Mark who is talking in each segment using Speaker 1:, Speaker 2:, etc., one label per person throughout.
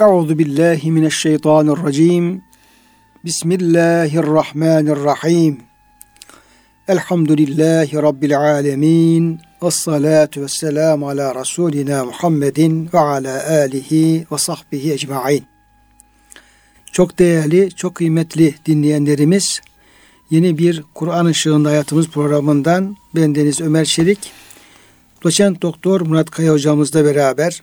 Speaker 1: Euzu billahi mineşşeytanirracim. Bismillahirrahmanirrahim. Elhamdülillahi rabbil alamin. Ves salatu vesselam ala rasulina Muhammedin ve ala alihi ve sahbihi ecmaîn. Çok değerli, çok kıymetli dinleyenlerimiz, yeni bir Kur'an ışığında hayatımız programından bendeniz Ömer Çelik, doçent doktor Murat Kaya hocamızla beraber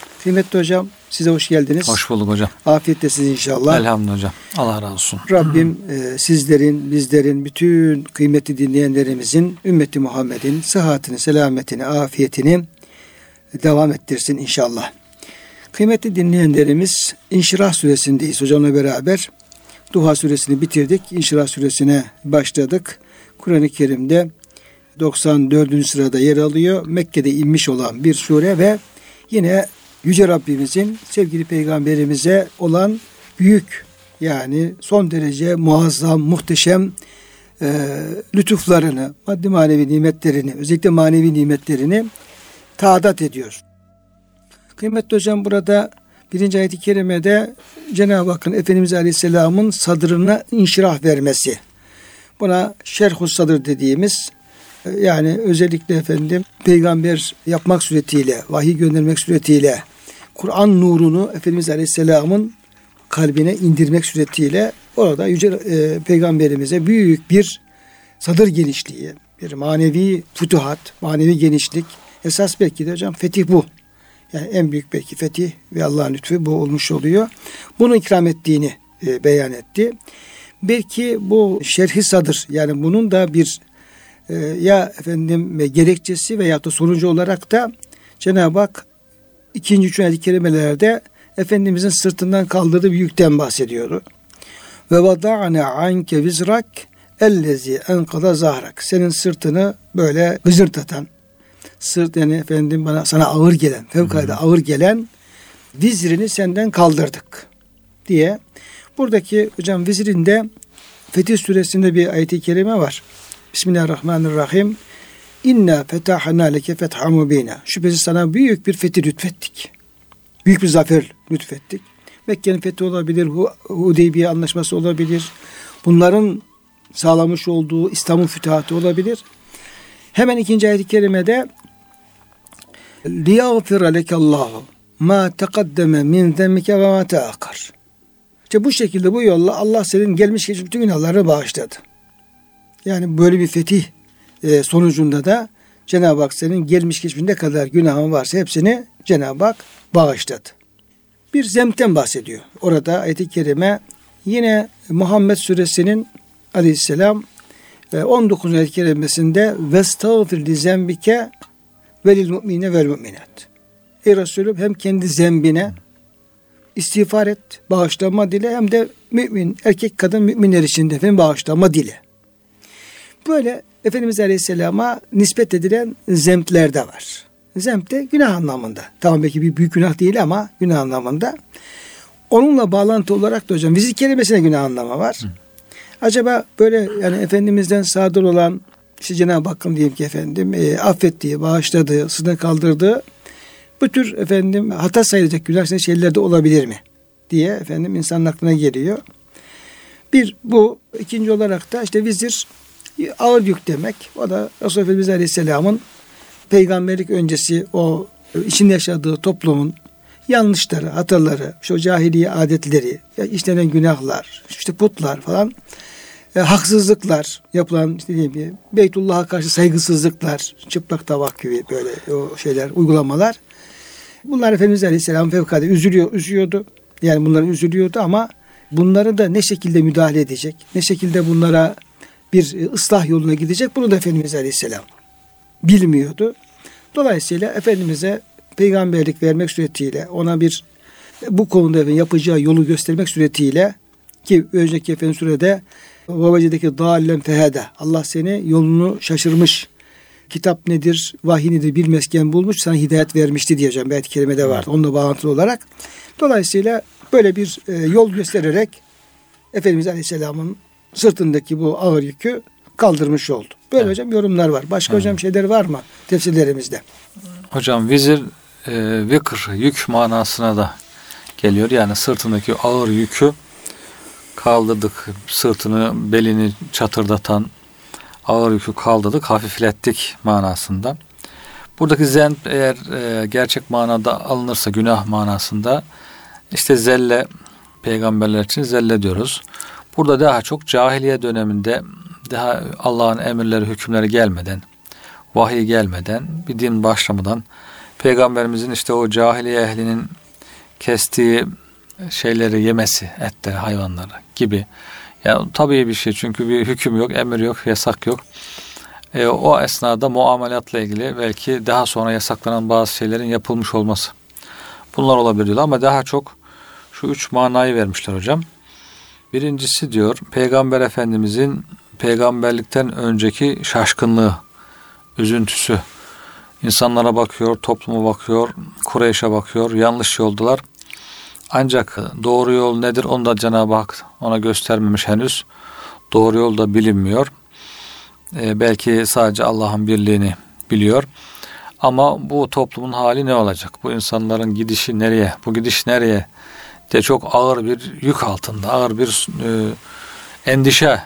Speaker 1: Kıymetli hocam size hoş geldiniz.
Speaker 2: Hoş bulduk hocam.
Speaker 1: Afiyettesiniz inşallah.
Speaker 2: Elhamdülillah hocam. Allah razı olsun.
Speaker 1: Rabbim e, sizlerin, bizlerin, bütün kıymetli dinleyenlerimizin, ümmeti Muhammed'in sıhhatini, selametini, afiyetini devam ettirsin inşallah. Kıymetli dinleyenlerimiz İnşirah suresindeyiz hocamla beraber. Duha suresini bitirdik. İnşirah suresine başladık. Kur'an-ı Kerim'de 94. sırada yer alıyor. Mekke'de inmiş olan bir sure ve yine Yüce Rabbimizin sevgili peygamberimize olan büyük yani son derece muazzam, muhteşem e, lütuflarını, maddi manevi nimetlerini, özellikle manevi nimetlerini taadat ediyor. Kıymetli hocam burada birinci ayet-i kerimede Cenab-ı Hakk'ın Efendimiz Aleyhisselam'ın sadrına inşirah vermesi. Buna şerhus sadır dediğimiz yani özellikle efendim peygamber yapmak suretiyle, vahiy göndermek suretiyle Kur'an nurunu Efendimiz Aleyhisselam'ın kalbine indirmek suretiyle orada yüce e, peygamberimize büyük bir sadır genişliği, bir manevi fütuhat, manevi genişlik. Esas belki de hocam fetih bu. Yani en büyük belki fetih ve Allah'ın lütfu bu olmuş oluyor. Bunu ikram ettiğini e, beyan etti. Belki bu şerhi sadır yani bunun da bir e, ya efendim gerekçesi veya da sonucu olarak da Cenab-ı Hak ikinci üç ayet kelimelerde Efendimizin sırtından kaldırdığı bir yükten bahsediyor. Ve vada'ne anke vizrak ellezi enkada zahrak. Senin sırtını böyle gıcırtatan, sırt yani efendim bana sana ağır gelen, fevkalade ağır gelen vizrini senden kaldırdık diye. Buradaki hocam vizrinde Fetih suresinde bir ayet-i kerime var. Bismillahirrahmanirrahim. İnna fetahna leke fetha mubina. Şüphesiz sana büyük bir fethi lütfettik. Büyük bir zafer lütfettik. Mekke'nin fethi olabilir, Hudeybiye anlaşması olabilir. Bunların sağlamış olduğu İslam'ın fütuhatı olabilir. Hemen ikinci ayet-i kerimede لِيَغْفِرَ لَكَ اللّٰهُ ma teqaddeme min zemmike ve ma teakar. İşte bu şekilde bu yolla Allah senin gelmiş geçmiş bütün günahlarını bağışladı. Yani böyle bir fetih e, sonucunda da Cenab-ı Hak senin gelmiş geçmiş ne kadar günahın varsa hepsini Cenab-ı Hak bağışladı. Bir zemten bahsediyor. Orada ayet-i kerime yine Muhammed suresinin aleyhisselam 19. ayet-i kerimesinde vestağfir li zembike velil mu'mine vel mu'minat. Ey Resulüm hem kendi zembine istiğfar et, bağışlama dile hem de mümin, erkek kadın müminler için de efendim bağışlama dile. Böyle Efendimiz Aleyhisselam'a nispet edilen zemtler de var. Zemt de günah anlamında. Tamam belki bir büyük günah değil ama günah anlamında. Onunla bağlantı olarak da hocam vizik kelimesine günah anlamı var. Hı. Acaba böyle yani Efendimiz'den sadır olan işte Cenab-ı Hakk'ın diyelim ki efendim e, affettiği, bağışladığı, sınır kaldırdığı bu tür efendim hata sayılacak günah şeyler de olabilir mi? diye efendim insanın aklına geliyor. Bir bu ikinci olarak da işte vizir ağır yük demek. O da Resulullah Efendimiz Aleyhisselam'ın peygamberlik öncesi o içinde yaşadığı toplumun yanlışları, hataları, o cahiliye adetleri, işlenen günahlar, işte putlar falan, e, haksızlıklar yapılan işte diyeyim ki Beytullah'a karşı saygısızlıklar, çıplak tavak gibi böyle o şeyler, uygulamalar. Bunlar Efendimiz Aleyhisselam fevkalade üzülüyor, üzüyordu. Yani bunları üzülüyordu ama bunları da ne şekilde müdahale edecek, ne şekilde bunlara bir ıslah yoluna gidecek. Bunu da Efendimiz Aleyhisselam bilmiyordu. Dolayısıyla Efendimiz'e peygamberlik vermek suretiyle ona bir bu konuda yapacağı yolu göstermek suretiyle ki önceki efendim surede Ve vecedeki dâllen fehede. Allah seni yolunu şaşırmış. Kitap nedir, vahiy nedir bilmezken bulmuş, sana hidayet vermişti diyeceğim. Belki kelimede var. Onunla bağlantılı olarak. Dolayısıyla böyle bir e, yol göstererek Efendimiz Aleyhisselam'ın sırtındaki bu ağır yükü kaldırmış oldu. Böyle evet. hocam yorumlar var. Başka evet. hocam şeyler var mı tefsirlerimizde?
Speaker 2: Hocam vizir e, vikr yük manasına da geliyor. Yani sırtındaki ağır yükü kaldırdık. Sırtını, belini çatırdatan ağır yükü kaldırdık, hafiflettik manasında. Buradaki zen eğer e, gerçek manada alınırsa günah manasında işte zelle peygamberler için zelle diyoruz. Burada daha çok cahiliye döneminde daha Allah'ın emirleri, hükümleri gelmeden, vahiy gelmeden, bir din başlamadan peygamberimizin işte o cahiliye ehlinin kestiği şeyleri yemesi, etleri, hayvanları gibi. Ya tabii bir şey çünkü bir hüküm yok, emir yok, yasak yok. E, o esnada muamelatla ilgili belki daha sonra yasaklanan bazı şeylerin yapılmış olması. Bunlar olabilir ama daha çok şu üç manayı vermişler hocam. Birincisi diyor Peygamber Efendimizin peygamberlikten önceki şaşkınlığı, üzüntüsü. İnsanlara bakıyor, topluma bakıyor, Kureyş'e bakıyor, yanlış yoldalar. Ancak doğru yol nedir onu da Cenab-ı Hak ona göstermemiş henüz. Doğru yol da bilinmiyor. Ee, belki sadece Allah'ın birliğini biliyor. Ama bu toplumun hali ne olacak? Bu insanların gidişi nereye? Bu gidiş nereye? De çok ağır bir yük altında, ağır bir e, endişe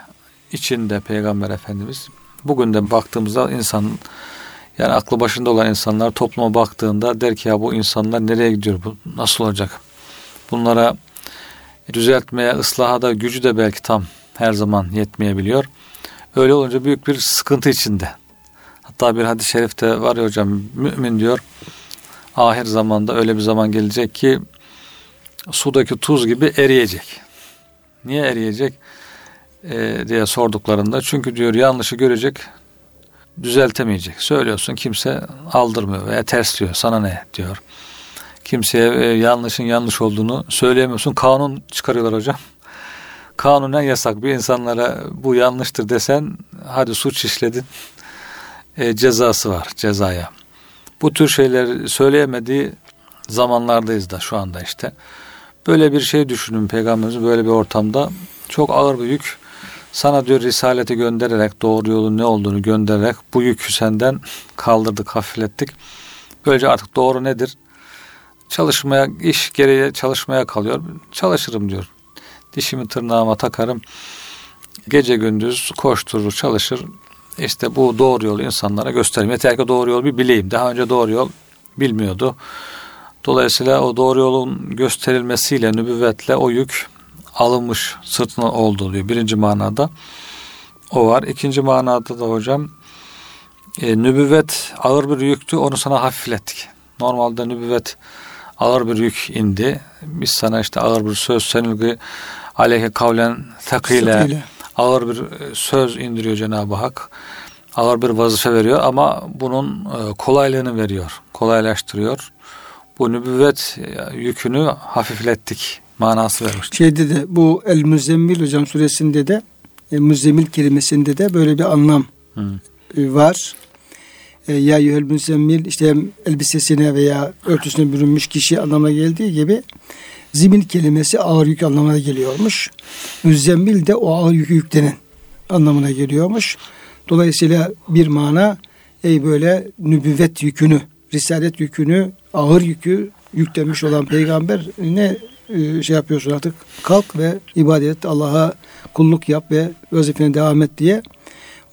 Speaker 2: içinde Peygamber Efendimiz. Bugün de baktığımızda insan yani aklı başında olan insanlar topluma baktığında der ki ya bu insanlar nereye gidiyor? Bu nasıl olacak? Bunlara düzeltmeye, ıslaha da gücü de belki tam her zaman yetmeyebiliyor. Öyle olunca büyük bir sıkıntı içinde. Hatta bir hadis-i şerifte var ya hocam mümin diyor ahir zamanda öyle bir zaman gelecek ki sudaki tuz gibi eriyecek. Niye eriyecek? e, diye sorduklarında çünkü diyor yanlışı görecek düzeltemeyecek. Söylüyorsun kimse aldırmıyor veya tersliyor sana ne diyor. Kimseye e, yanlışın yanlış olduğunu söyleyemiyorsun. Kanun çıkarıyorlar hocam. Kanunen yasak bir insanlara bu yanlıştır desen hadi suç işledin e, cezası var cezaya. Bu tür şeyler söyleyemediği zamanlardayız da şu anda işte. Böyle bir şey düşünün peygamberimiz böyle bir ortamda çok ağır bir yük sana diyor risaleti göndererek doğru yolun ne olduğunu göndererek bu yükü senden kaldırdık, hafiflettik. Böylece artık doğru nedir? Çalışmaya, iş gereği çalışmaya kalıyor. Çalışırım diyor. Dişimi tırnağıma takarım. Gece gündüz koşturur, çalışır. İşte bu doğru yolu insanlara göstereyim. Yeter ki doğru yolu bir bileyim. Daha önce doğru yol bilmiyordu. Dolayısıyla o doğru yolun gösterilmesiyle, nübüvvetle o yük alınmış sırtına oldu diyor. Birinci manada o var. İkinci manada da hocam e, nübüvvet ağır bir yüktü onu sana hafiflettik. Normalde nübüvvet ağır bir yük indi. Biz sana işte ağır bir söz senilgi aleyhe kavlen takile ağır bir söz indiriyor Cenab-ı Hak. Ağır bir vazife veriyor ama bunun e, kolaylığını veriyor. Kolaylaştırıyor. Bu nübüvvet e, yükünü hafiflettik manası vermiştir.
Speaker 1: Şeyde de bu El Müzzemmil hocam suresinde de e, Müzzemmil kelimesinde de böyle bir anlam e, var. E, ya yuhel müzzemmil işte elbisesine veya örtüsüne bürünmüş kişi anlamına geldiği gibi zimil kelimesi ağır yük anlamına geliyormuş. Müzzemmil de o ağır yükü yüklenen anlamına geliyormuş. Dolayısıyla bir mana ey böyle nübüvvet yükünü, risalet yükünü, ağır yükü yüklenmiş olan peygamber ne e, şey yapıyorsun artık kalk ve ibadet Allah'a kulluk yap ve vazifene devam et diye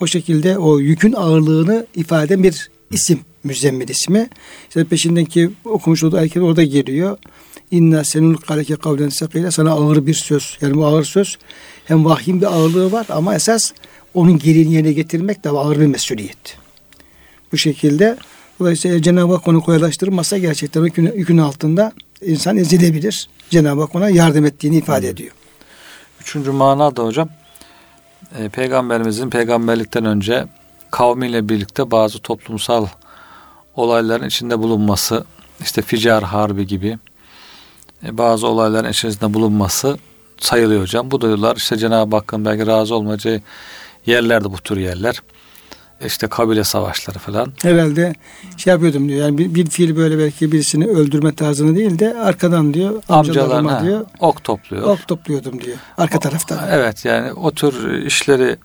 Speaker 1: o şekilde o yükün ağırlığını ifade eden bir isim müzzemmil ismi. İşte peşindeki okumuş olduğu ayet orada geliyor. İnna senul kaleke kavlen sakıyla sana ağır bir söz. Yani bu ağır söz hem vahyin bir ağırlığı var ama esas onun gereğini yerine getirmek de ağır bir mesuliyet. Bu şekilde dolayısıyla Cenab-ı Hak onu kolaylaştırmasa gerçekten yükün, yükün altında insan ezilebilir. Cenab-ı Hak ona yardım ettiğini ifade ediyor.
Speaker 2: Üçüncü mana da hocam e, peygamberimizin peygamberlikten önce kavmiyle birlikte bazı toplumsal olayların içinde bulunması işte Ficar Harbi gibi e, bazı olayların içerisinde bulunması sayılıyor hocam. Bu diyorlar işte Cenab-ı Hakk'ın belki razı olmayacağı yerlerde bu tür yerler. İşte kabile savaşları falan.
Speaker 1: Herhalde şey yapıyordum diyor. Yani bir, bir fiil böyle belki birisini öldürme tarzını değil de arkadan diyor
Speaker 2: amcalarına diyor ok topluyor.
Speaker 1: Ok topluyordum diyor. Arka taraftan.
Speaker 2: Evet yani o tür işleri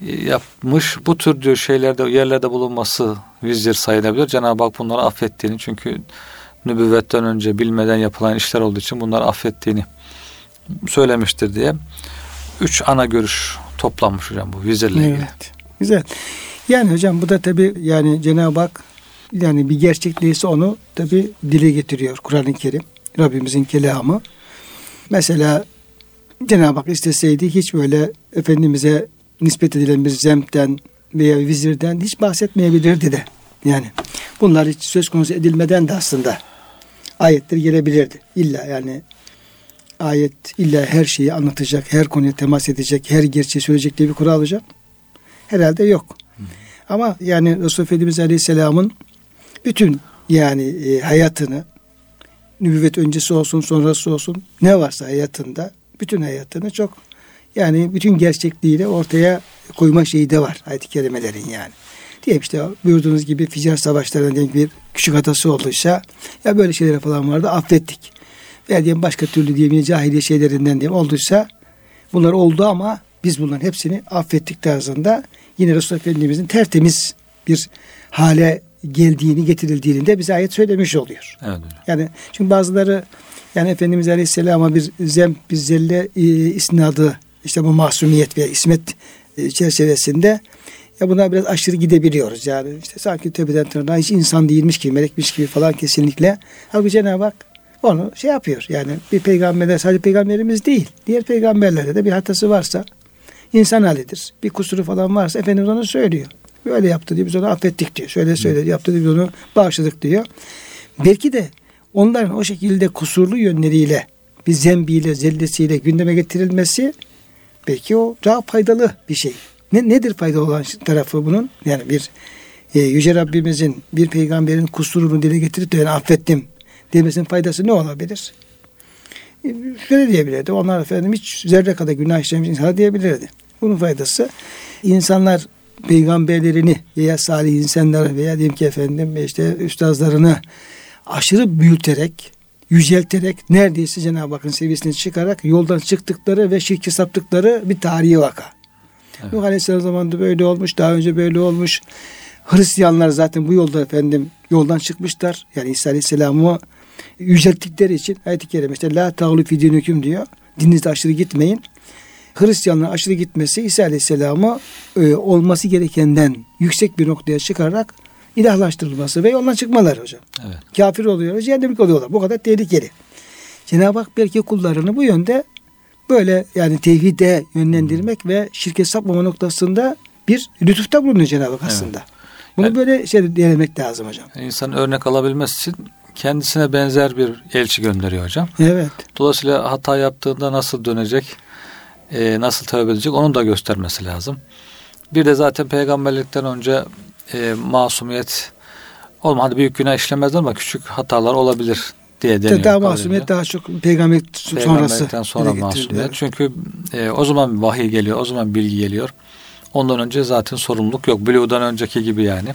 Speaker 2: yapmış. Bu tür diyor şeylerde yerlerde bulunması vizir sayılabilir. Cenab-ı Hak bunları affettiğini çünkü nübüvvetten önce bilmeden yapılan işler olduğu için bunları affettiğini söylemiştir diye. Üç ana görüş toplanmış hocam bu vizirle ilgili. Evet.
Speaker 1: Güzel. Yani hocam bu da tabi yani Cenab-ı Hak yani bir gerçekliği onu tabi dile getiriyor Kur'an-ı Kerim. Rabbimizin kelamı. Mesela Cenab-ı Hak isteseydi hiç böyle Efendimiz'e nispet edilen bir zemten veya vizirden hiç bahsetmeyebilirdi de. Yani bunlar hiç söz konusu edilmeden de aslında ayetler gelebilirdi. İlla yani ayet illa her şeyi anlatacak, her konuya temas edecek, her gerçeği söyleyecek diye bir kural olacak. Herhalde yok. Ama yani Resulullah Efendimiz Aleyhisselam'ın bütün yani e, hayatını nübüvvet öncesi olsun sonrası olsun ne varsa hayatında bütün hayatını çok yani bütün gerçekliğiyle ortaya koyma şeyi de var ayet-i kerimelerin yani. Diyelim işte buyurduğunuz gibi Ficar Savaşları'nın diyelim bir küçük hatası olduysa ya böyle şeyler falan vardı affettik. Veya diyelim başka türlü diyelim cahiliye şeylerinden diyelim olduysa bunlar oldu ama biz bunların hepsini affettik tarzında yine Resulullah Efendimizin tertemiz bir hale geldiğini getirildiğini de bize ayet söylemiş oluyor. Evet. Yani çünkü bazıları yani Efendimiz Aleyhisselam'a bir zem, bir zelle e, isnadı işte bu masumiyet ve ismet e, çerçevesinde ya buna biraz aşırı gidebiliyoruz. Yani işte sanki tepeden tırnağa hiç insan değilmiş gibi, melekmiş gibi falan kesinlikle. Halbuki Cenab-ı Hak onu şey yapıyor. Yani bir peygamberler sadece peygamberimiz değil. Diğer peygamberlerde de bir hatası varsa insan halidir. Bir kusuru falan varsa Efendimiz onu söylüyor. Böyle yaptı diye biz onu affettik diyor. Şöyle söyledi yaptı diye biz onu bağışladık diyor. Belki de onların o şekilde kusurlu yönleriyle bir zembiyle, zellesiyle gündeme getirilmesi belki o daha faydalı bir şey. Ne, nedir faydalı olan tarafı bunun? Yani bir e, Yüce Rabbimizin bir peygamberin kusurunu dile getirip de yani affettim demesinin faydası ne olabilir? E, şöyle diyebilirdi. Onlar efendim hiç zerre kadar günah işlemiş insan diyebilirdi. Bunun faydası insanlar peygamberlerini veya salih insanları veya diyelim ki efendim işte üstazlarını aşırı büyüterek yücelterek neredeyse Cenab-ı Hakk'ın seviyesine çıkarak yoldan çıktıkları ve şirke saptıkları bir tarihi vaka. Evet. Nuh Aleyhisselam zamanında böyle olmuş, daha önce böyle olmuş. Hristiyanlar zaten bu yolda efendim yoldan çıkmışlar. Yani İsa Aleyhisselam'ı yücelttikleri için ayet-i kerime işte la tağlu fi dinüküm diyor. Dininizde aşırı gitmeyin. Hristiyanların aşırı gitmesi İsa Aleyhisselam'ı e, olması gerekenden yüksek bir noktaya çıkararak ilahlaştırılması ve yoldan çıkmaları hocam. Evet. Kafir oluyorlar, cehennemlik oluyorlar. Bu kadar tehlikeli. Cenab-ı Hak belki kullarını bu yönde böyle yani tevhide yönlendirmek hmm. ve şirket sapmama noktasında bir lütufta bulunuyor Cenab-ı Hak aslında. Evet. Bunu yani, böyle şey denemek lazım hocam.
Speaker 2: İnsan örnek alabilmesi için kendisine benzer bir elçi gönderiyor hocam.
Speaker 1: Evet.
Speaker 2: Dolayısıyla hata yaptığında nasıl dönecek, e, nasıl tövbe edecek onu da göstermesi lazım. Bir de zaten peygamberlikten önce e, masumiyet olmadı büyük günah işlemezler ama küçük hatalar olabilir diye deniyor.
Speaker 1: Daha masumiyet daha çok peygamber sonrası.
Speaker 2: Sonra masumiyet. Çünkü e, o zaman vahiy geliyor, o zaman bilgi geliyor. Ondan önce zaten sorumluluk yok. Buluğdan önceki gibi yani.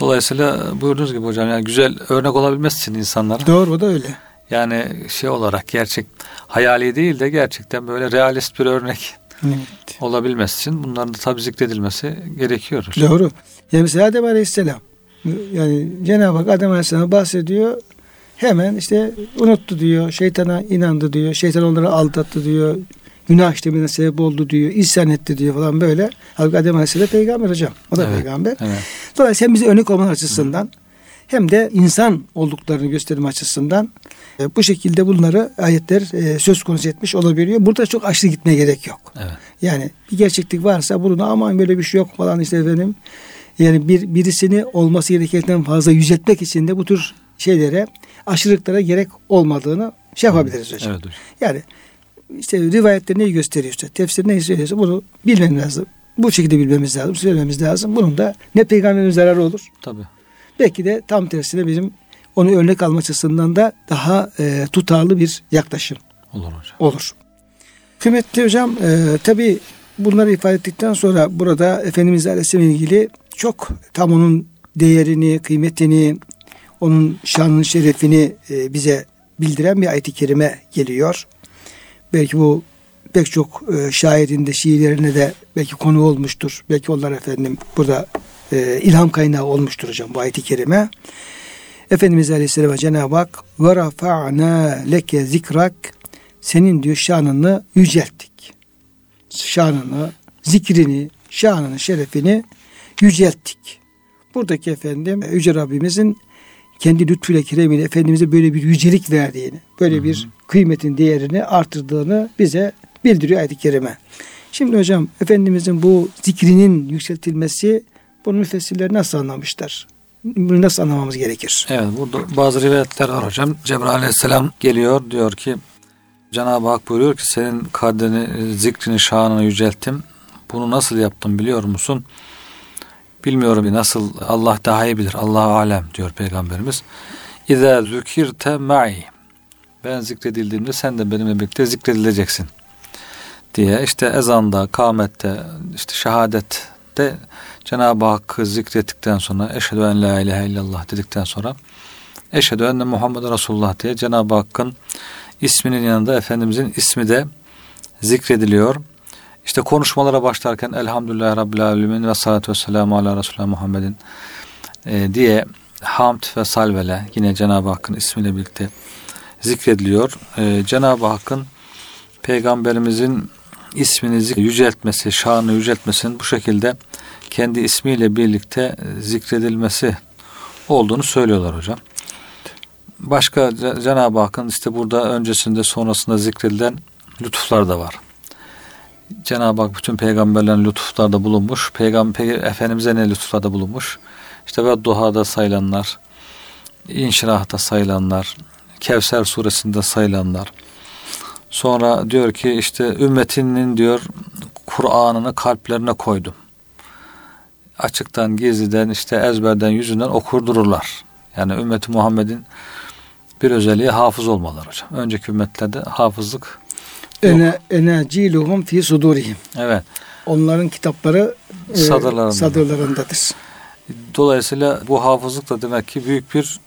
Speaker 2: Dolayısıyla buyurduğunuz gibi hocam yani güzel örnek olabilmesi için insanlara.
Speaker 1: Doğru o da öyle.
Speaker 2: Yani şey olarak gerçek hayali değil de gerçekten böyle realist bir örnek evet. olabilmesi için bunların da tabi zikredilmesi gerekiyor.
Speaker 1: Doğru. Yani mesela Adem Aleyhisselam yani Cenab-ı Hak Adem Aleyhisselam'a bahsediyor. Hemen işte unuttu diyor. Şeytana inandı diyor. Şeytan onları aldattı diyor. Günah işlemine sebep oldu diyor. İsyan etti diyor falan böyle. Halbuki Adem Aleyhisselam peygamber hocam. O da evet, peygamber. Evet. Dolayısıyla bize örnek olma açısından Hı. Hem de insan olduklarını gösterme açısından e, bu şekilde bunları ayetler e, söz konusu etmiş olabiliyor. Burada çok aşırı gitmeye gerek yok. Evet. Yani bir gerçeklik varsa bunu aman böyle bir şey yok falan işte efendim. Yani bir birisini olması gerekenden fazla yüceltmek için de bu tür şeylere aşırılıklara gerek olmadığını şey yapabiliriz hocam. Evet, hocam. Yani işte rivayette neyi gösteriyorsa, tefsir neyi söylüyorsa bunu bilmemiz lazım. Bu şekilde bilmemiz lazım, söylememiz lazım. Bunun da ne peygamberimiz zararı olur.
Speaker 2: Tabii.
Speaker 1: Belki de tam tersine bizim onu örnek alma açısından da daha e, tutarlı bir yaklaşım
Speaker 2: olur hocam.
Speaker 1: Olur. Kıymetli hocam e, tabi bunları ifade ettikten sonra burada Efendimiz Aleyhisselam ilgili çok tam onun değerini, kıymetini, onun şanının şerefini e, bize bildiren bir ayet-i kerime geliyor. Belki bu pek çok e, şairin de şiirlerine de belki konu olmuştur. Belki onlar efendim burada e, ilham kaynağı olmuştur hocam bu ayet-i kerime. Efendimiz Aleyhisselam'a Cenab-ı Hak ve rafa'na leke zikrak senin diyor şanını yücelttik. Şanını, zikrini, şanını, şerefini yücelttik. Buradaki efendim Yüce Rabbimizin kendi lütfuyla keremiyle Efendimiz'e böyle bir yücelik verdiğini, böyle bir kıymetin değerini artırdığını bize bildiriyor ayet-i kerime. Şimdi hocam Efendimiz'in bu zikrinin yükseltilmesi bunu müfessirler nasıl anlamışlar? Bunu nasıl anlamamız gerekir?
Speaker 2: Evet burada bazı rivayetler var hocam. Cebrail aleyhisselam geliyor diyor ki Cenab-ı Hak buyuruyor ki senin kadrini, zikrini, şanını yücelttim. Bunu nasıl yaptım biliyor musun? Bilmiyorum nasıl Allah daha iyi bilir. Allah alem diyor peygamberimiz. İza zükirte ma'i. Ben zikredildiğimde sen de benimle birlikte zikredileceksin diye işte ezanda, kâmette, işte şehadette Cenab-ı Hakk'ı zikrettikten sonra eşhedü en la ilahe illallah dedikten sonra eşhedü enne Muhammed Resulullah diye Cenab-ı Hakk'ın isminin yanında Efendimizin ismi de zikrediliyor. İşte konuşmalara başlarken Elhamdülillah Rabbil Alemin ve salatu ve selamu ala Resulullah Muhammedin e, diye hamd ve salvele yine Cenab-ı Hakk'ın ismiyle birlikte zikrediliyor. E, Cenab-ı Hakk'ın Peygamberimizin ismini yüceltmesi, şanını yüceltmesinin bu şekilde kendi ismiyle birlikte zikredilmesi olduğunu söylüyorlar hocam. Başka Cenab-ı Hakk'ın işte burada öncesinde sonrasında zikredilen lütuflar da var. Cenab-ı Hak bütün peygamberlerin lütuflarda bulunmuş. Peygamber Efendimiz'e ne lütuflarda bulunmuş? İşte ve duhada sayılanlar, inşirahta sayılanlar, Kevser suresinde sayılanlar. Sonra diyor ki işte ümmetinin diyor Kur'an'ını kalplerine koydum. Açıktan, gizliden, işte ezberden, yüzünden okurdururlar. Yani ümmeti Muhammed'in bir özelliği hafız olmaları hocam. Önceki ümmetlerde hafızlık
Speaker 1: Ene, enaciluhum fi sudurihim.
Speaker 2: Evet.
Speaker 1: Onların kitapları e, sadırlarında. sadırlarındadır.
Speaker 2: Dolayısıyla bu hafızlık da demek ki büyük bir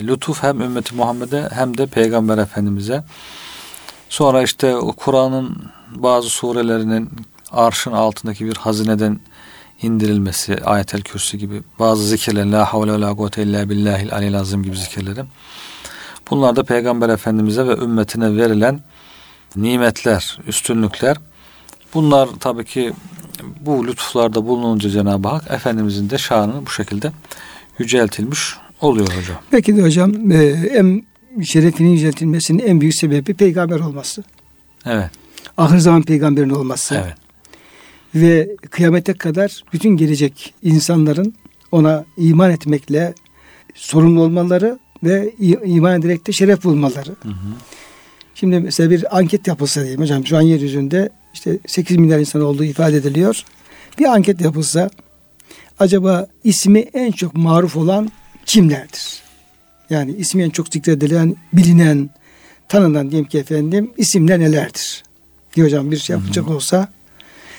Speaker 2: lütuf hem ümmeti Muhammed'e hem de Peygamber Efendimiz'e. Sonra işte Kur'an'ın bazı surelerinin arşın altındaki bir hazineden indirilmesi, ayetel kürsü gibi bazı zikirler, la havle ve la kuvvete illa billahil aleyl azim gibi zikirleri. Bunlar da Peygamber Efendimiz'e ve ümmetine verilen nimetler, üstünlükler. Bunlar tabii ki bu lütuflarda bulununca Cenab-ı Hak Efendimizin de şanını bu şekilde yüceltilmiş oluyor hocam.
Speaker 1: Peki de hocam e, en şerefinin yüceltilmesinin en büyük sebebi peygamber olması.
Speaker 2: Evet.
Speaker 1: Ahir zaman peygamberin olması.
Speaker 2: Evet.
Speaker 1: Ve kıyamete kadar bütün gelecek insanların ona iman etmekle sorumlu olmaları ve iman ederek de şeref bulmaları. Hı hı. Şimdi mesela bir anket yapılsa diyeyim hocam şu an yeryüzünde işte 8 milyar insan olduğu ifade ediliyor. Bir anket yapılsa acaba ismi en çok maruf olan kimlerdir? Yani ismi en çok zikredilen, bilinen, tanınan diyelim ki efendim isimler nelerdir? Diye hocam bir şey yapacak hı hı. olsa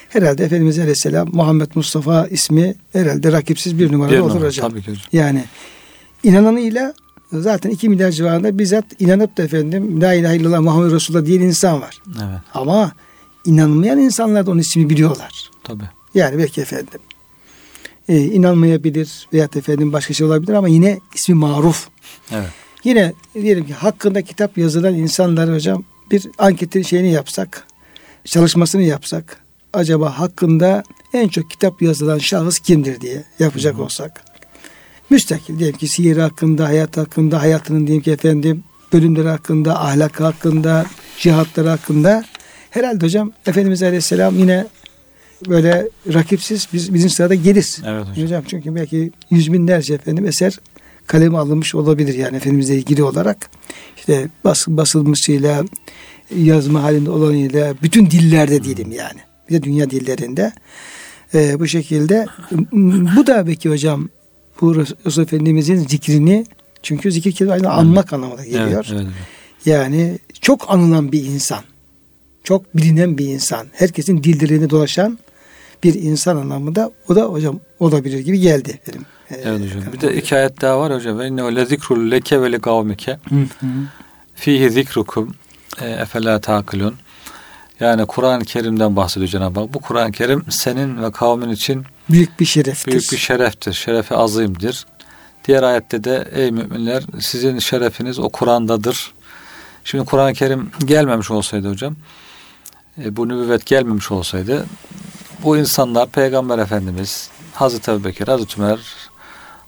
Speaker 1: herhalde Efendimiz Aleyhisselam Muhammed Mustafa ismi herhalde rakipsiz bir numaralı olur hocam.
Speaker 2: Tabii ki hocam.
Speaker 1: Yani inananıyla zaten 2 milyar civarında bizzat inanıp da efendim La ilahe illallah Muhammed Resulullah diyen insan var.
Speaker 2: Evet.
Speaker 1: Ama inanmayan insanlar da onun ismini biliyorlar.
Speaker 2: Tabii.
Speaker 1: Yani belki efendim e, inanmayabilir veya efendim başka şey olabilir ama yine ismi maruf.
Speaker 2: Evet.
Speaker 1: Yine diyelim ki hakkında kitap yazılan insanlar hocam bir anketin şeyini yapsak, çalışmasını yapsak acaba hakkında en çok kitap yazılan şahıs kimdir diye yapacak Hı-hı. olsak müstakil diyelim ki sihir hakkında, hayat hakkında, hayatının diyelim ki efendim bölümleri hakkında, ahlak hakkında, cihatları hakkında herhalde hocam Efendimiz Aleyhisselam yine böyle rakipsiz biz, bizim sırada gelir.
Speaker 2: Evet hocam.
Speaker 1: hocam. Çünkü belki yüz binlerce efendim eser kaleme alınmış olabilir yani Efendimizle ilgili olarak. İşte bas, basılmışıyla yazma halinde olanıyla bütün dillerde diyelim yani. Bir de dünya dillerinde. Ee, bu şekilde bu da belki hocam bu Resul Efendimizin zikrini çünkü zikir kelimesi anmak anlamına geliyor.
Speaker 2: Evet, evet.
Speaker 1: Yani çok anılan bir insan. Çok bilinen bir insan. Herkesin dillerinde dolaşan bir insan anlamında o da hocam olabilir gibi geldi benim.
Speaker 2: Evet hocam. Bir de iki ayet daha var hocam. Ve inne le zikrul leke ve li kavmike. Fihi zikrukum e, efela takilun. Yani Kur'an-ı Kerim'den bahsediyor Cenab-ı Hak. Bu Kur'an-ı Kerim senin ve kavmin için
Speaker 1: büyük bir şereftir.
Speaker 2: Büyük bir şereftir. Şerefi azimdir. Diğer ayette de ey müminler sizin şerefiniz o Kur'an'dadır. Şimdi Kur'an-ı Kerim gelmemiş olsaydı hocam, e, bu nübüvvet gelmemiş olsaydı bu insanlar Peygamber Efendimiz, Hazreti Ebubekir, Hazreti Ömer,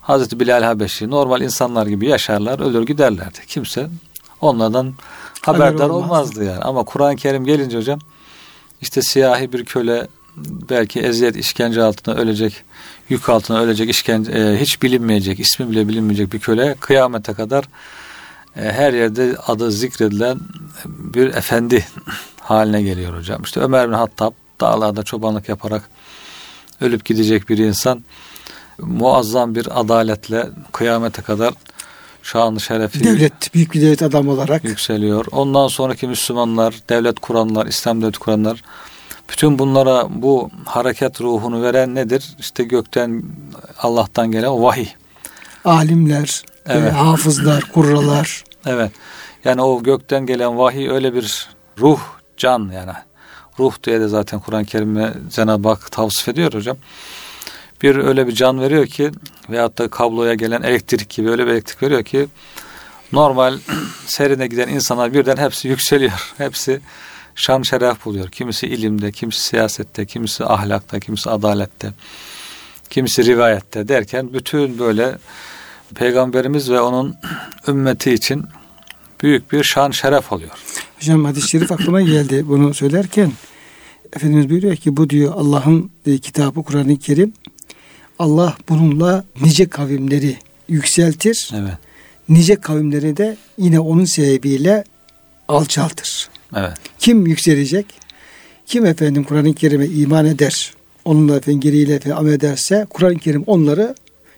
Speaker 2: Hazreti Bilal Habeşi normal insanlar gibi yaşarlar, ölür giderlerdi. Kimse onlardan haberdar olmazdı. olmazdı yani. Ama Kur'an-ı Kerim gelince hocam işte siyahi bir köle belki eziyet işkence altında ölecek, yük altında ölecek, işkence e, hiç bilinmeyecek, ismi bile bilinmeyecek bir köle kıyamete kadar e, her yerde adı zikredilen bir efendi haline geliyor hocam. İşte Ömer bin Hattab dağlarda çobanlık yaparak ölüp gidecek bir insan muazzam bir adaletle kıyamete kadar şanlı şerefi
Speaker 1: devlet büyük bir devlet adam olarak
Speaker 2: yükseliyor. Ondan sonraki Müslümanlar, devlet kuranlar, İslam devlet kuranlar bütün bunlara bu hareket ruhunu veren nedir? İşte gökten Allah'tan gelen vahiy.
Speaker 1: Alimler, e, evet. e, hafızlar, kurralar.
Speaker 2: Evet. Yani o gökten gelen vahiy öyle bir ruh, can yani. Ruh diye de zaten Kur'an-ı Kerim'e Cenab-ı Hak tavsif ediyor hocam. Bir öyle bir can veriyor ki veyahut da kabloya gelen elektrik gibi öyle bir elektrik veriyor ki normal serine giden insanlar birden hepsi yükseliyor. Hepsi şan şeref buluyor. Kimisi ilimde, kimisi siyasette, kimisi ahlakta, kimisi adalette, kimisi rivayette derken bütün böyle peygamberimiz ve onun ümmeti için büyük bir şan şeref oluyor.
Speaker 1: Hocam hadis-i şerif aklıma geldi bunu söylerken. Efendimiz buyuruyor ki bu diyor Allah'ın e, kitabı Kur'an-ı Kerim. Allah bununla nice kavimleri yükseltir. Evet. Nice kavimleri de yine onun sebebiyle alçaltır. Evet. Kim yükselecek? Kim efendim Kur'an-ı Kerim'e iman eder? Onunla efendim geriyle efendim amel ederse Kur'an-ı Kerim onları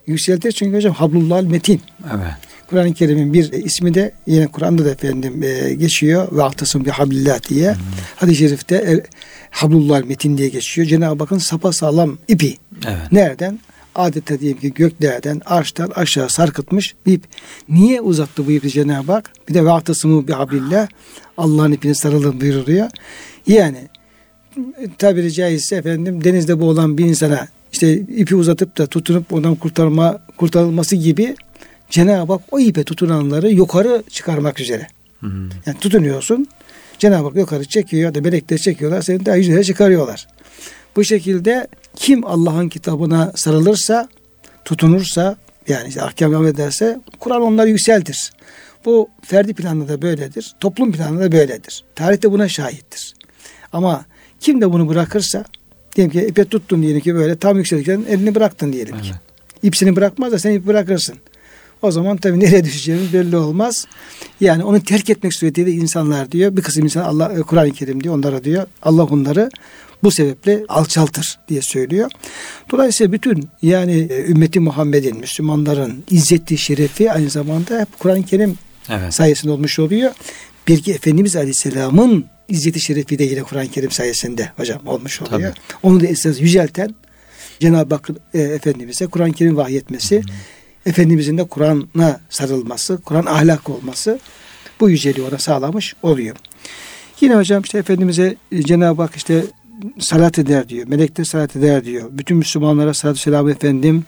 Speaker 1: yükseltir. Çünkü hocam Hablullah Metin. Evet. Kur'an-ı Kerim'in bir ismi de yine Kur'an'da da efendim e, geçiyor. Ve ahtasım bir hablillah diye. Hmm. Hadis-i şerifte e, Hablullah Metin diye geçiyor. Cenab-ı Hakk'ın sapa ipi. Evet. Nereden? adeta diyelim ki göklerden, arştan aşağı sarkıtmış bir ip. Niye uzattı bu ipi Cenab-ı Hak? Bir de vaktasımı bir habillah Allah'ın ipini sarılın buyuruyor. Yani tabiri caizse efendim denizde boğulan bir insana işte ipi uzatıp da tutunup ondan kurtarma kurtarılması gibi Cenab-ı Hak o ipe tutunanları yukarı çıkarmak üzere. Hmm. Yani tutunuyorsun. Cenab-ı Hak yukarı çekiyor da melekler çekiyorlar seni daha yüzeye çıkarıyorlar. Bu şekilde kim Allah'ın kitabına sarılırsa, tutunursa yani işte ahkam ederse Kur'an onları yükseltir. Bu ferdi planında da böyledir. Toplum planında da böyledir. Tarihte buna şahittir. Ama kim de bunu bırakırsa diyelim ki ipe tuttun diyelim ki böyle tam yükselirken elini bıraktın diyelim evet. ki. İp bırakmaz da sen ip bırakırsın. O zaman tabii nereye düşeceğimiz belli olmaz. Yani onu terk etmek suretiyle insanlar diyor. Bir kısım insan Allah Kur'an-ı Kerim diyor onlara diyor. Allah onları bu sebeple alçaltır diye söylüyor. Dolayısıyla bütün yani e, ümmeti Muhammed'in, Müslümanların izzeti, şerefi aynı zamanda hep Kur'an-ı Kerim evet. sayesinde olmuş oluyor. Bir ki Efendimiz Aleyhisselam'ın izzeti şerefi de yine Kur'an-ı Kerim sayesinde hocam olmuş oluyor. Tabii. Onu da esas yücelten Cenab-ı Hak e, Efendimiz'e Kur'an-ı Kerim vahyetmesi, hı Efendimizin de Kur'an'a sarılması, Kur'an ahlak olması bu yüceliği ona sağlamış oluyor. Yine hocam işte Efendimiz'e e, Cenab-ı Hak işte salat eder diyor. Melekler salat eder diyor. Bütün Müslümanlara salatü selam efendim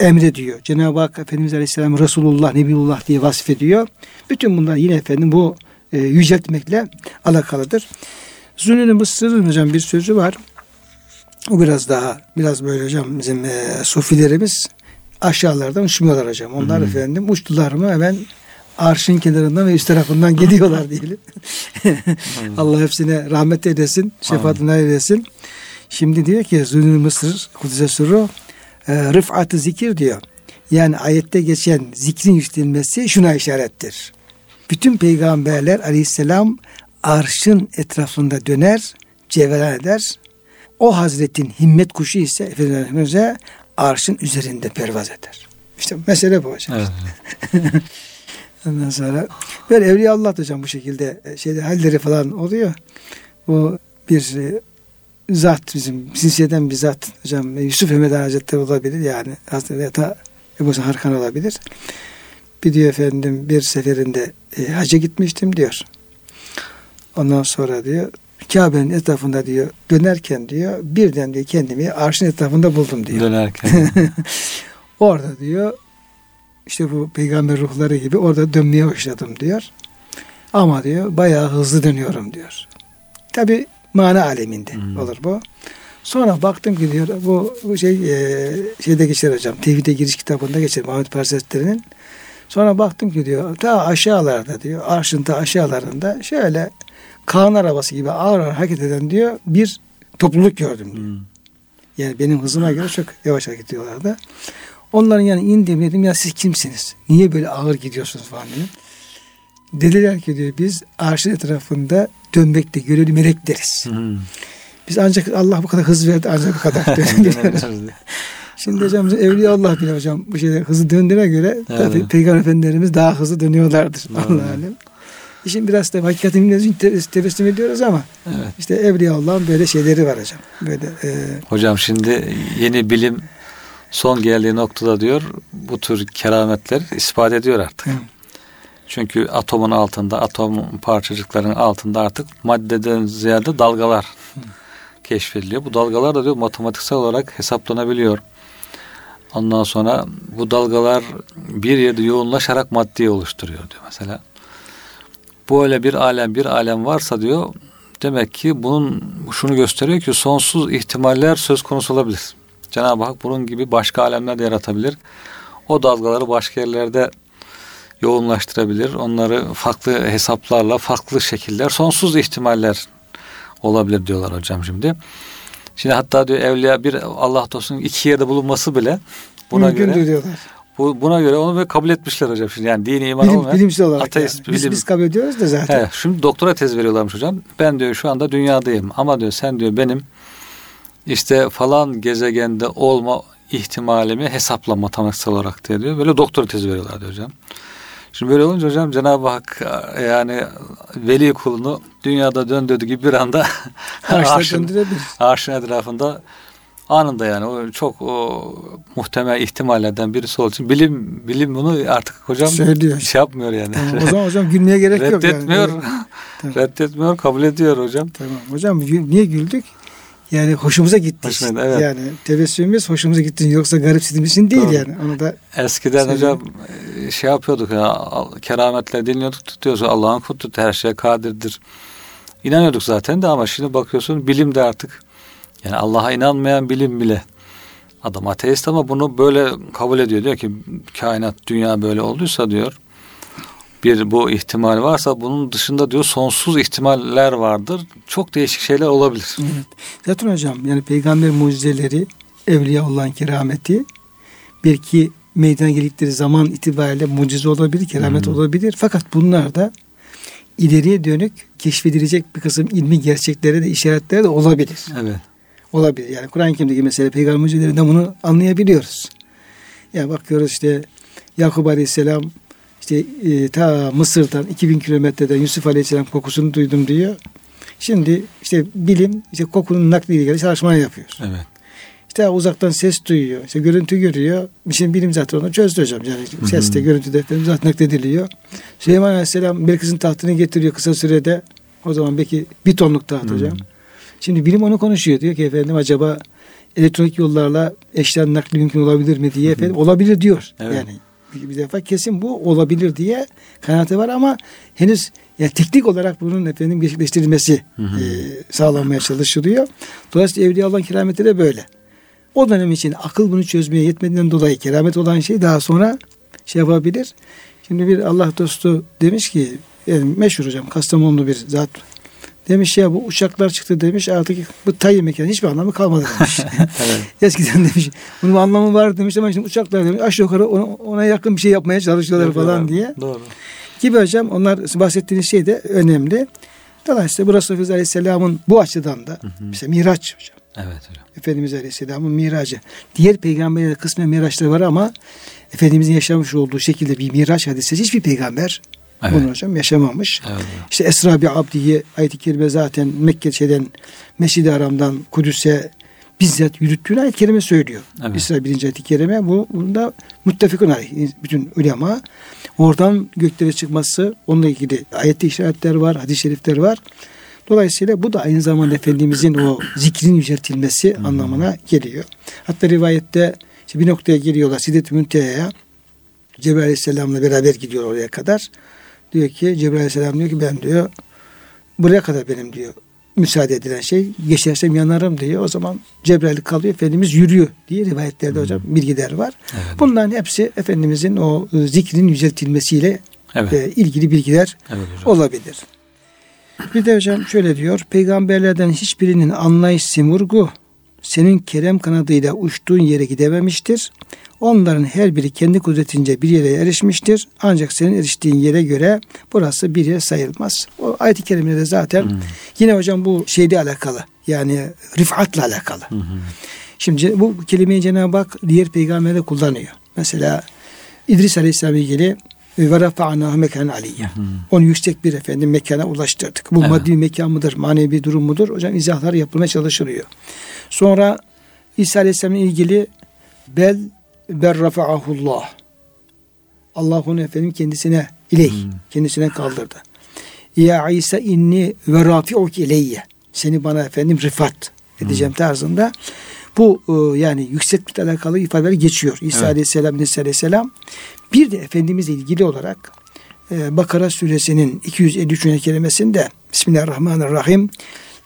Speaker 1: emre diyor. Cenab-ı Hak Efendimiz Aleyhisselam Resulullah, Nebiullah diye vasf ediyor. Bütün bunlar yine efendim bu e, yüceltmekle alakalıdır. Zünnün Mısır'ın hocam bir sözü var. O biraz daha biraz böyle hocam bizim e, sufilerimiz aşağılardan uçmuyorlar hocam. Onlar hmm. efendim uçtular mı hemen arşın kenarından ve üst tarafından gidiyorlar diyelim. Allah hepsine rahmet eylesin, şefaatine eylesin. Şimdi diyor ki Zülül Mısır Kudüs'e suru e, rıfat zikir diyor. Yani ayette geçen zikrin yükselmesi şuna işarettir. Bütün peygamberler aleyhisselam arşın etrafında döner, cevheran eder. O hazretin himmet kuşu ise Efendimiz'e arşın üzerinde pervaz eder. İşte mesele bu hocam. Evet. Ondan sonra böyle Evliya Allah hocam bu şekilde e, şeyde halleri falan oluyor. O bir e, zat bizim silsileden bir zat hocam Yusuf Mehmet Hazretleri olabilir yani Hazreti Ebu Harkan olabilir. Bir diyor efendim bir seferinde e, hacca gitmiştim diyor. Ondan sonra diyor Kabe'nin etrafında diyor dönerken diyor birden diyor kendimi arşın etrafında buldum diyor.
Speaker 2: Dönerken.
Speaker 1: orada diyor işte bu peygamber ruhları gibi orada dönmeye başladım diyor. Ama diyor bayağı hızlı dönüyorum diyor. Tabi mana aleminde hmm. olur bu. Sonra baktım ki diyor bu, bu şey e, şeyde geçer hocam. Tevhide giriş kitabında geçer Muhammed Parsestleri'nin. Sonra baktım ki diyor ta aşağılarda diyor arşın ta aşağılarında şöyle Kaan arabası gibi ağır ağır hareket eden diyor bir topluluk gördüm diyor. Hmm. Yani benim hızıma göre çok yavaş hareket ediyorlardı. Onların yani indim dedim ya siz kimsiniz? Niye böyle ağır gidiyorsunuz falan dedim. Dediler ki diyor biz arşın etrafında dönmekte görevli melekleriz. Hmm. Biz ancak Allah bu kadar hız verdi ancak bu kadar. Şimdi hocam Evliya Allah bile hocam bu şeyde hızı döndüğüne göre evet. tabii Peygamber Efendilerimiz daha hızlı dönüyorlardır. Allah alem. İşin biraz da hakikatini tebessüm ediyoruz ama evet. işte Evliya Allah'ın böyle şeyleri var hocam. Böyle,
Speaker 2: e... Hocam şimdi yeni bilim son geldiği noktada diyor bu tür kerametler ispat ediyor artık. Evet. Çünkü atomun altında, atom parçacıklarının altında artık maddeden ziyade dalgalar Hı. keşfediliyor. Bu dalgalar da diyor matematiksel olarak hesaplanabiliyor. Ondan sonra bu dalgalar bir yerde yoğunlaşarak maddeyi oluşturuyor diyor mesela. Böyle bir alem bir alem varsa diyor demek ki bunun şunu gösteriyor ki sonsuz ihtimaller söz konusu olabilir. Cenab-ı Hak bunun gibi başka alemler de yaratabilir. O dalgaları başka yerlerde yoğunlaştırabilir. Onları farklı hesaplarla, farklı şekiller, sonsuz ihtimaller olabilir diyorlar hocam şimdi. Şimdi hatta diyor evliya bir Allah dostunun iki yerde bulunması bile buna Mümkündür göre diyorlar. Bu, buna göre onu kabul etmişler hocam. Şimdi yani dini iman
Speaker 1: Bilim,
Speaker 2: olmayan
Speaker 1: bilimsel olarak ateist, yani. biz, bilim. biz kabul ediyoruz da zaten.
Speaker 2: Evet, şimdi doktora tez veriyorlarmış hocam. Ben diyor şu anda dünyadayım ama diyor sen diyor benim işte falan gezegende olma ihtimalimi hesapla matematiksel olarak diyor. Böyle doktora tez veriyorlar diyor hocam. Şimdi böyle olunca hocam Cenab-ı Hak yani veli kulunu dünyada döndürdüğü gibi bir anda arşın, arşın etrafında anında yani o çok o muhtemel ihtimallerden birisi olduğu için bilim bilim bunu artık hocam Söylüyor. şey yapmıyor yani.
Speaker 1: Tamam, o zaman hocam gülmeye gerek yok
Speaker 2: reddetmiyor, yani. Tamam. Reddetmiyor, kabul ediyor hocam.
Speaker 1: Tamam. Hocam niye güldük? Yani hoşumuza gitti. Hoşuma, evet. Yani tebessümümüz hoşumuza gitti. Yoksa garipsediğimiz için değil Doğru. yani. Onu da
Speaker 2: Eskiden söyleyeyim. hocam e, şey yapıyorduk ya kerametler dinliyorduk tutuyoruz. Allah'ın kudreti her şeye kadirdir. İnanıyorduk zaten de ama şimdi bakıyorsun bilim de artık yani Allah'a inanmayan bilim bile adam ateist ama bunu böyle kabul ediyor. Diyor ki kainat dünya böyle olduysa diyor bir bu ihtimal varsa bunun dışında diyor sonsuz ihtimaller vardır. Çok değişik şeyler olabilir.
Speaker 1: Evet. Zaten hocam yani peygamber mucizeleri, evliya olan kerameti belki meydana geldikleri zaman itibariyle mucize olabilir, keramet hmm. olabilir. Fakat bunlar da ileriye dönük keşfedilecek bir kısım ilmi gerçeklere de işaretleri de olabilir.
Speaker 2: Evet.
Speaker 1: Olabilir. Yani Kur'an-ı Kerim'deki mesela peygamber mucizelerinden bunu anlayabiliyoruz. Yani bakıyoruz işte Yakup Aleyhisselam işte e, ta Mısır'dan 2000 kilometreden Yusuf Aleyhisselam kokusunu duydum diyor. Şimdi işte bilim işte kokunun nakliyle ilgili çalışmalar yapıyor.
Speaker 2: Evet.
Speaker 1: İşte uzaktan ses duyuyor. İşte görüntü görüyor. Şimdi bilim zaten onu çözdü hocam. Yani seste, görüntüde falan zaten naklediliyor. Süleyman Aleyhisselam Belkıs'ın tahtını getiriyor kısa sürede. O zaman belki bir tonluk taht hocam. Şimdi bilim onu konuşuyor. Diyor ki efendim acaba elektronik yollarla eşlen nakli mümkün olabilir mi diye efendim olabilir diyor. Evet. Yani bir defa kesin bu olabilir diye kanaati var ama henüz yani teknik olarak bunun efendim gerçekleştirilmesi hı hı. E, sağlanmaya çalışılıyor. Dolayısıyla Evliya Allah'ın kerameti de böyle. O dönem için akıl bunu çözmeye yetmediğinden dolayı keramet olan şey daha sonra şey yapabilir. Şimdi bir Allah dostu demiş ki yani meşhur hocam Kastamonlu bir zat Demiş ya bu uçaklar çıktı demiş artık bu tayyip mekanı hiçbir anlamı kalmadı demiş. evet. Eskiden demiş bunun anlamı var demiş ama şimdi uçaklar demiş aşağı yukarı ona, ona yakın bir şey yapmaya çalışıyorlar evet, falan diye.
Speaker 2: Doğru.
Speaker 1: Gibi hocam onlar bahsettiğiniz şey de önemli. Dolayısıyla bu Resulullah Aleyhisselam'ın bu açıdan da hı hı. mesela Miraç hocam.
Speaker 2: Evet hocam.
Speaker 1: Efendimiz Aleyhisselam'ın miracı. Diğer peygamberlere kısmen miraçları var ama Efendimizin yaşamış olduğu şekilde bir miraç hadisi hiçbir peygamber Evet. Bunu hocam yaşamamış.
Speaker 2: Evet.
Speaker 1: İşte Esra bi Abdi'yi ayet-i kerime zaten Mekke şeyden Mescid-i Haram'dan Kudüs'e bizzat yürüttüğünü ayet-i kerime söylüyor. Evet. İsra birinci ayet-i kerime bu bunda muttafikun aleyh. Bütün ulema oradan göklere çıkması onunla ilgili ayette işaretler var, hadis-i şerifler var. Dolayısıyla bu da aynı zamanda Efendimizin o zikrin yüceltilmesi hmm. anlamına geliyor. Hatta rivayette işte bir noktaya geliyorlar Sidet-i Münteha'ya. Cebrail Aleyhisselam'la beraber gidiyor oraya kadar. Diyor ki Cebrail Aleyhisselam diyor ki ben diyor buraya kadar benim diyor müsaade edilen şey geçersem yanarım diyor. O zaman Cebrail kalıyor Efendimiz yürüyor diye rivayetlerde hmm. hocam bilgiler var. Evet. Bunların hepsi Efendimizin o e, zikrin yüceltilmesiyle evet. e, ilgili bilgiler evet, olabilir. Bir de hocam şöyle diyor. Peygamberlerden hiçbirinin anlayış simurgu senin kerem kanadıyla uçtuğun yere gidememiştir. Onların her biri kendi kudretince bir yere erişmiştir. Ancak senin eriştiğin yere göre burası bir yer sayılmaz. O ayet-i kerimede zaten hmm. yine hocam bu şeyle alakalı. Yani rifatla alakalı. Hmm. Şimdi bu kelimeyi Cenab-ı Hak diğer peygamberde kullanıyor. Mesela İdris Aleyhisselam ilgili ve rafa'nahu mekan aliyye. Onu yüksek bir efendim mekana ulaştırdık. Bu evet. maddi mekan mıdır, manevi durum mudur? Hocam izahlar yapılmaya çalışılıyor. Sonra İsa Aleyhisselam'la ilgili bel ber rafa'ahullah. Allah onu efendim kendisine iley, hmm. kendisine kaldırdı. Ya İsa inni ve rafi'uk ileyye. Seni bana efendim rifat edeceğim hmm. tarzında. Bu e, yani yükseklikle alakalı ifadeler geçiyor. İsa evet. Aleyhisselam, İsa Aleyhisselam. Bir de Efendimizle ilgili olarak e, Bakara suresinin 253. kelimesinde Bismillahirrahmanirrahim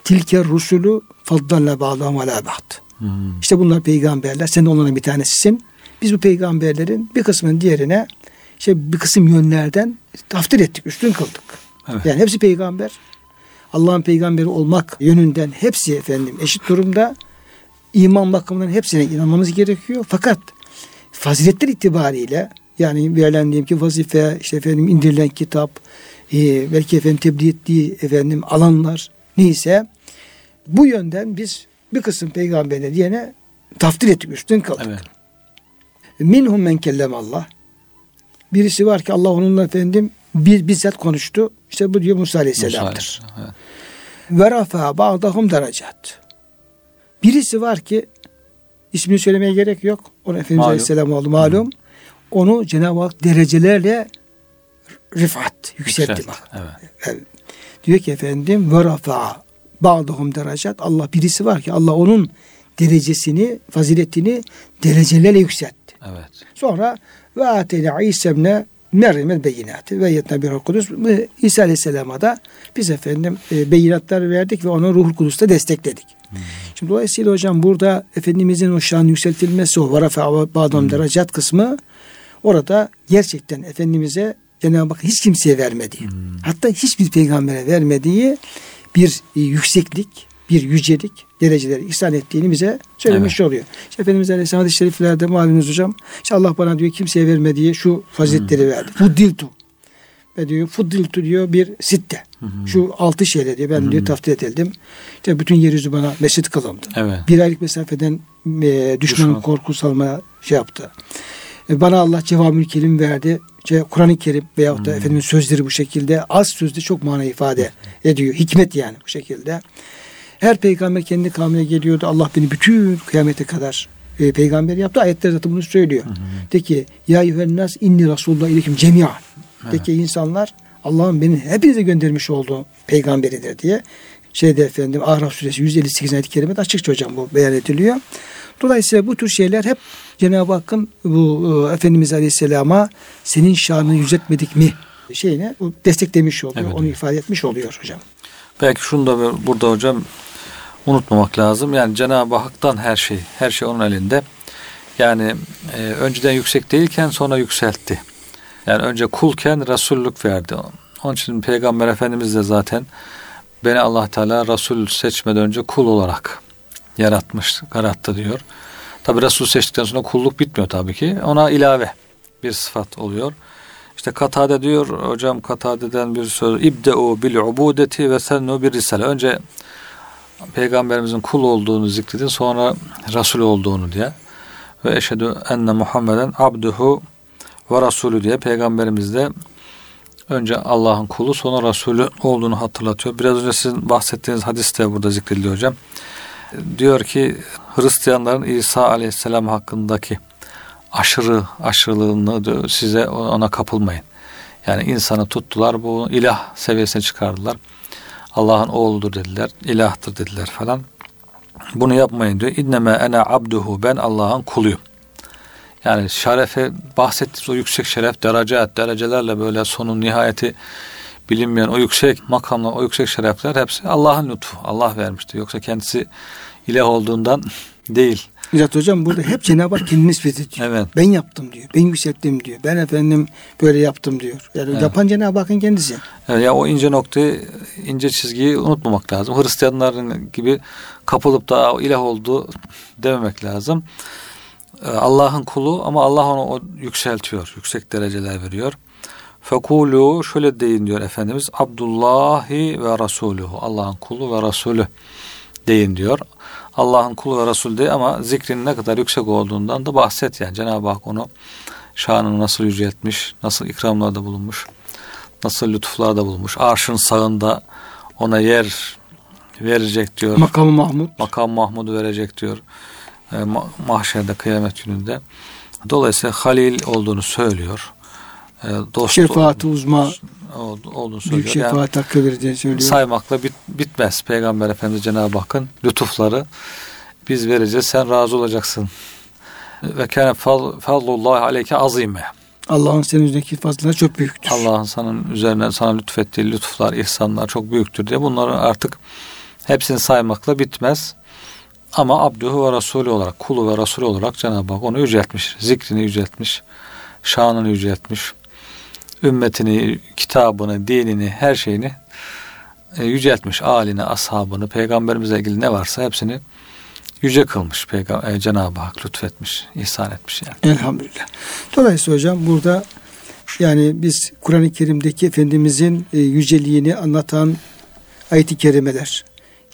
Speaker 1: Tilke rusulü faddalla bağlam ala ba'd. Hmm. İşte bunlar peygamberler. Sen de onların bir tanesisin. Biz bu peygamberlerin bir kısmının diğerine işte bir kısım yönlerden taftir ettik, üstün kıldık. Evet. Yani hepsi peygamber. Allah'ın peygamberi olmak yönünden hepsi efendim eşit durumda. İman bakımından hepsine inanmamız gerekiyor. Fakat faziletler itibariyle yani verilen diyelim ki vazife, işte efendim indirilen kitap, e, belki efendim tebliğ ettiği efendim alanlar neyse bu yönden biz bir kısım peygamberine diyene taftil ettik, üstün kaldık. Evet. Minhum men kellem Allah. Birisi var ki Allah onunla efendim bir bizzat konuştu. İşte bu diyor Musa Aleyhisselam'dır. Ve rafa ba'dahum derecat. Birisi var ki ismini söylemeye gerek yok. Onu Efendimiz malum. Aleyhisselam oldu malum. Hı. Onu Cenab-ı Hak derecelerle rifat yükseltti. Yükselt, bak. Evet. Diyor ki efendim ve rafa ba'dahum derecat. Allah birisi var ki Allah onun derecesini, faziletini derecelerle yükseltti.
Speaker 2: Evet.
Speaker 1: Sonra ve ateyne İsa ibne Meryem'e beyinatı ve yetne bir kudüs. İsa Aleyhisselam'a da biz efendim e, beyinatlar verdik ve onu ruhul kudüste destekledik. Hmm. Şimdi dolayısıyla hocam burada Efendimizin o şan yükseltilmesi o varafe bağdam hmm. derecat kısmı orada gerçekten Efendimiz'e Cenab-ı Hak hiç kimseye vermediği hmm. hatta hiçbir peygambere vermediği bir e, yükseklik, bir yücelik dereceleri ihsan ettiğini bize söylemiş evet. oluyor. İşte Efendimiz Aleyhisselam hadis-i şeriflerde malumunuz hocam. İşte Allah bana diyor kimseye vermediği şu faziletleri hmm. verdi. Fuddiltu. Ve diyor fuddiltu diyor bir sitte. Hmm. Şu altı şeyle diyor ben hmm. diyor taftil edildim. İşte bütün yeryüzü bana mescit kılındı. Evet. Bir aylık mesafeden e, düşmanın Düşman. korku salmaya şey yaptı. E, bana Allah cevabül kelim verdi. İşte Kur'an-ı Kerim veyahut da hmm. Efendimiz sözleri bu şekilde az sözde çok mana ifade ediyor. Hikmet yani bu şekilde. Her peygamber kendi kavmine geliyordu. Allah beni bütün kıyamete kadar e, peygamber yaptı. Ayetler zaten bunu söylüyor. Hı hı. De ki ya yuhennas inni rasulullah ilekim cemiyan. De ki insanlar Allah'ın beni hepinize göndermiş olduğu peygamberidir diye şeyde efendim Araf suresi 158 ayet-i kerimede açıkça hocam bu beyan ediliyor. Dolayısıyla bu tür şeyler hep Cenab-ı Hakk'ın bu e, Efendimiz Aleyhisselam'a senin şanını yüceltmedik mi şeyine desteklemiş oluyor. Evet. Onu ifade etmiş oluyor hocam.
Speaker 2: Belki şunu da burada hocam unutmamak lazım. Yani Cenab-ı Hak'tan her şey, her şey onun elinde. Yani e, önceden yüksek değilken sonra yükseltti. Yani önce kulken Resullük verdi. Onun için Peygamber Efendimiz de zaten beni Allah Teala Resul seçmeden önce kul olarak yaratmış, yarattı diyor. Tabi Resul seçtikten sonra kulluk bitmiyor tabii ki. Ona ilave bir sıfat oluyor. İşte Katade diyor hocam Katade'den bir söz İbde'u bil ubudeti ve sennu bir risale. Önce peygamberimizin kul olduğunu zikredin sonra Resul olduğunu diye ve eşhedü enne Muhammeden abduhu ve Resulü diye peygamberimiz de önce Allah'ın kulu sonra Resulü olduğunu hatırlatıyor. Biraz önce sizin bahsettiğiniz hadis de burada zikrediliyor hocam. Diyor ki Hristiyanların İsa aleyhisselam hakkındaki aşırı aşırılığını size ona kapılmayın. Yani insanı tuttular bu ilah seviyesine çıkardılar. Allah'ın oğludur dediler, ilahtır dediler falan. Bunu yapmayın diyor. İnneme ene abduhu ben Allah'ın kuluyum. Yani şerefe bahsettiğimiz o yüksek şeref dereceat, derecelerle böyle sonun nihayeti bilinmeyen o yüksek makamlar, o yüksek şerefler hepsi Allah'ın lütfu. Allah vermişti. Yoksa kendisi ilah olduğundan değil.
Speaker 1: İzzet Hocam burada hep Cenab-ı Hak kendini nispet ediyor. Evet. Ben yaptım diyor. Ben yükselttim diyor. Ben efendim böyle yaptım diyor. Yani evet. yapan Cenab-ı Hakk'ın kendisi.
Speaker 2: Evet, ya o ince noktayı, ince çizgiyi unutmamak lazım. Hristiyanların gibi kapılıp da ilah oldu dememek lazım. Ee, Allah'ın kulu ama Allah onu yükseltiyor. Yüksek dereceler veriyor. Fekulu şöyle deyin diyor Efendimiz. Abdullahi ve Rasuluhu. Allah'ın kulu ve Resulü deyin diyor. Allah'ın kulu ve Resul değil ama zikrin ne kadar yüksek olduğundan da bahset yani. Cenab-ı Hak onu şanını nasıl yüceltmiş, nasıl ikramlarda bulunmuş, nasıl lütuflarda bulunmuş. Arşın sağında ona yer verecek diyor.
Speaker 1: Makam Mahmud.
Speaker 2: Makam Mahmud'u verecek diyor. E, mahşerde kıyamet gününde. Dolayısıyla Halil olduğunu söylüyor.
Speaker 1: E, dost Şefaati uzma
Speaker 2: olduğunu söylüyor.
Speaker 1: Büyük şefaat yani, hakkı vereceğini söylüyor.
Speaker 2: Saymakla bit, bitmez. Peygamber Efendimiz Cenab-ı Hakk'ın lütufları biz vereceğiz. Sen razı olacaksın. Ve kâne fadlullahi aleyke azime.
Speaker 1: Allah'ın senin üzerindeki fazlaları çok büyüktür.
Speaker 2: Allah'ın senin üzerine sana lütfettiği lütuflar, ihsanlar çok büyüktür diye bunları artık hepsini saymakla bitmez. Ama abdühü ve rasulü olarak, kulu ve rasulü olarak Cenab-ı Hak onu yüceltmiş. Zikrini yüceltmiş. Şanını yüceltmiş ümmetini, kitabını, dinini, her şeyini e, yüceltmiş. Alini, ashabını, peygamberimize ilgili ne varsa hepsini yüce kılmış. Peygamber, e, Cenab-ı Hak lütfetmiş, ihsan etmiş yani.
Speaker 1: Elhamdülillah. Dolayısıyla hocam burada yani biz Kur'an-ı Kerim'deki Efendimizin e, yüceliğini anlatan ayet-i kerimeler,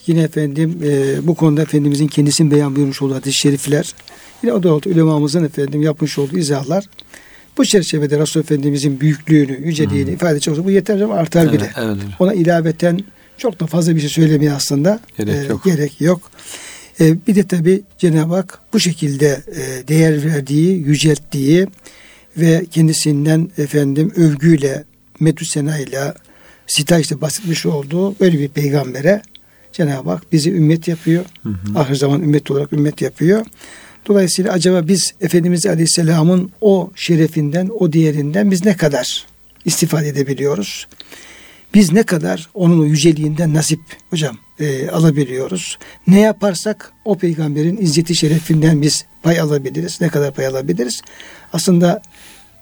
Speaker 1: yine efendim e, bu konuda Efendimizin kendisinin beyan buyurmuş olduğu hadis-i şerifler, yine o da oldu ulemamızın efendim yapmış olduğu izahlar bu çerçevede Resul Efendimizin büyüklüğünü, yüceliğini hmm. ifade edecek olsa bu yeter ama artar evet, bile. Evet. Ona ilaveten çok da fazla bir şey söylemeye aslında gerek e, yok. Gerek yok. E, bir de tabi Cenab-ı Hak bu şekilde e, değer verdiği, yücelttiği ve kendisinden efendim övgüyle, medüsenayla, sitayla bahsetmiş olduğu öyle bir peygambere Cenab-ı Hak bizi ümmet yapıyor. Hı hı. Ahir zaman ümmet olarak ümmet yapıyor. Dolayısıyla acaba biz Efendimiz Aleyhisselam'ın o şerefinden, o değerinden biz ne kadar istifade edebiliyoruz? Biz ne kadar onun o yüceliğinden nasip hocam e, alabiliyoruz? Ne yaparsak o peygamberin izzeti şerefinden biz pay alabiliriz. Ne kadar pay alabiliriz? Aslında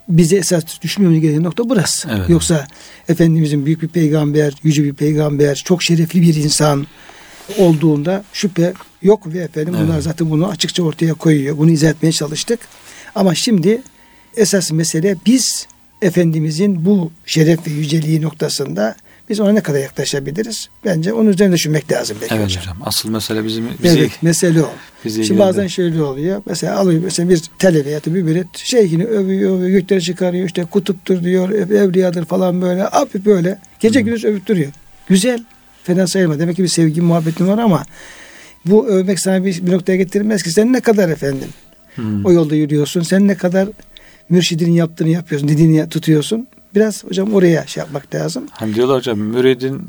Speaker 1: bize esas düşünmemiz gereken nokta burası. Evet. Yoksa Efendimizin büyük bir peygamber, yüce bir peygamber, çok şerefli bir insan, olduğunda şüphe yok ve efendim evet. bunlar zaten bunu açıkça ortaya koyuyor. Bunu izah etmeye çalıştık. Ama şimdi esas mesele biz Efendimizin bu şeref ve yüceliği noktasında biz ona ne kadar yaklaşabiliriz? Bence onun üzerine düşünmek lazım belki
Speaker 2: evet hocam. hocam. Asıl mesele bizim bizi,
Speaker 1: evet, mesele o. Bizi Şimdi bazen şöyle oluyor. Mesela alıyor mesela bir talebe ya da bir mürit şeyhini övüyor, övüyor, gökleri çıkarıyor, işte kutuptur diyor, evliyadır falan böyle. Abi böyle gece gündüz övüp duruyor. Güzel fena sayılma. Demek ki bir sevgi muhabbetin var ama bu övmek sana bir, bir noktaya getirmez ki. Sen ne kadar efendim hmm. o yolda yürüyorsun. Sen ne kadar mürşidinin yaptığını yapıyorsun. Dediğini tutuyorsun. Biraz hocam oraya şey yapmak lazım.
Speaker 2: Hani diyorlar hocam müridin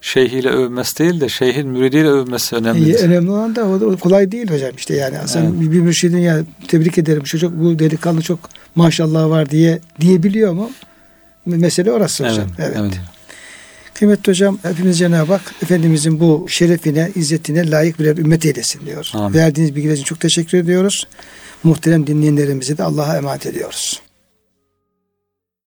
Speaker 2: şeyhiyle övmesi değil de şeyhin müridiyle övmesi önemli.
Speaker 1: E, önemli olan da o, kolay değil hocam işte yani. Sen evet. bir, bir mürşidin ya tebrik ederim çocuk bu delikanlı çok maşallah var diye diyebiliyor mu? Mesele orası hocam. Evet. evet. evet. Kıymetli hocam hepimiz Cenab-ı Hak Efendimizin bu şerefine, izzetine layık birer ümmet eylesin diyor. Amin. Verdiğiniz bilgiler için çok teşekkür ediyoruz. Muhterem dinleyenlerimizi de Allah'a emanet ediyoruz.